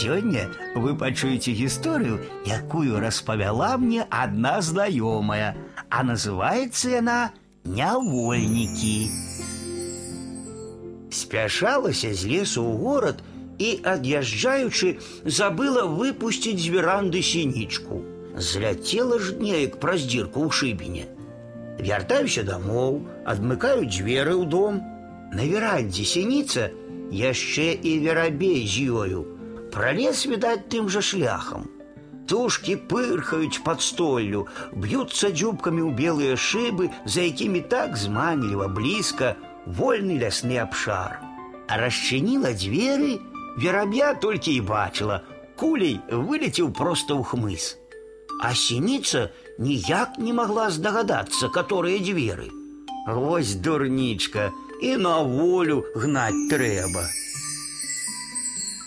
Сегодня вы пачуеце историю, якую распавяла мне одна знаёмая, а называется она «Нявольники». Спяшалася з лесу ў горад і, ад'язджаючы, забыла выпусціць з веранды сінічку. Зляцела ж неяк праз дзірку ў шыбіне. Вяртаюся дамоў, адмыкаю дзверы ў дом. На верандзе сініца яшчэ і верабей з ёю. Пралез, відаць, тым жа шляхам. Тушкі пырхаюць пад столлю, б'юцца дзюбкамі ў белыя шыбы, за якімі так зманліва блізка вольны лясны абшар. А расчыніла дзверы, вераб'я толькі і бачыла, кулей вылецеў проста ў хмыз. А сініца ніяк не магла здагадацца, каторыя дзверы. Вось дурнічка, і на волю гнаць трэба.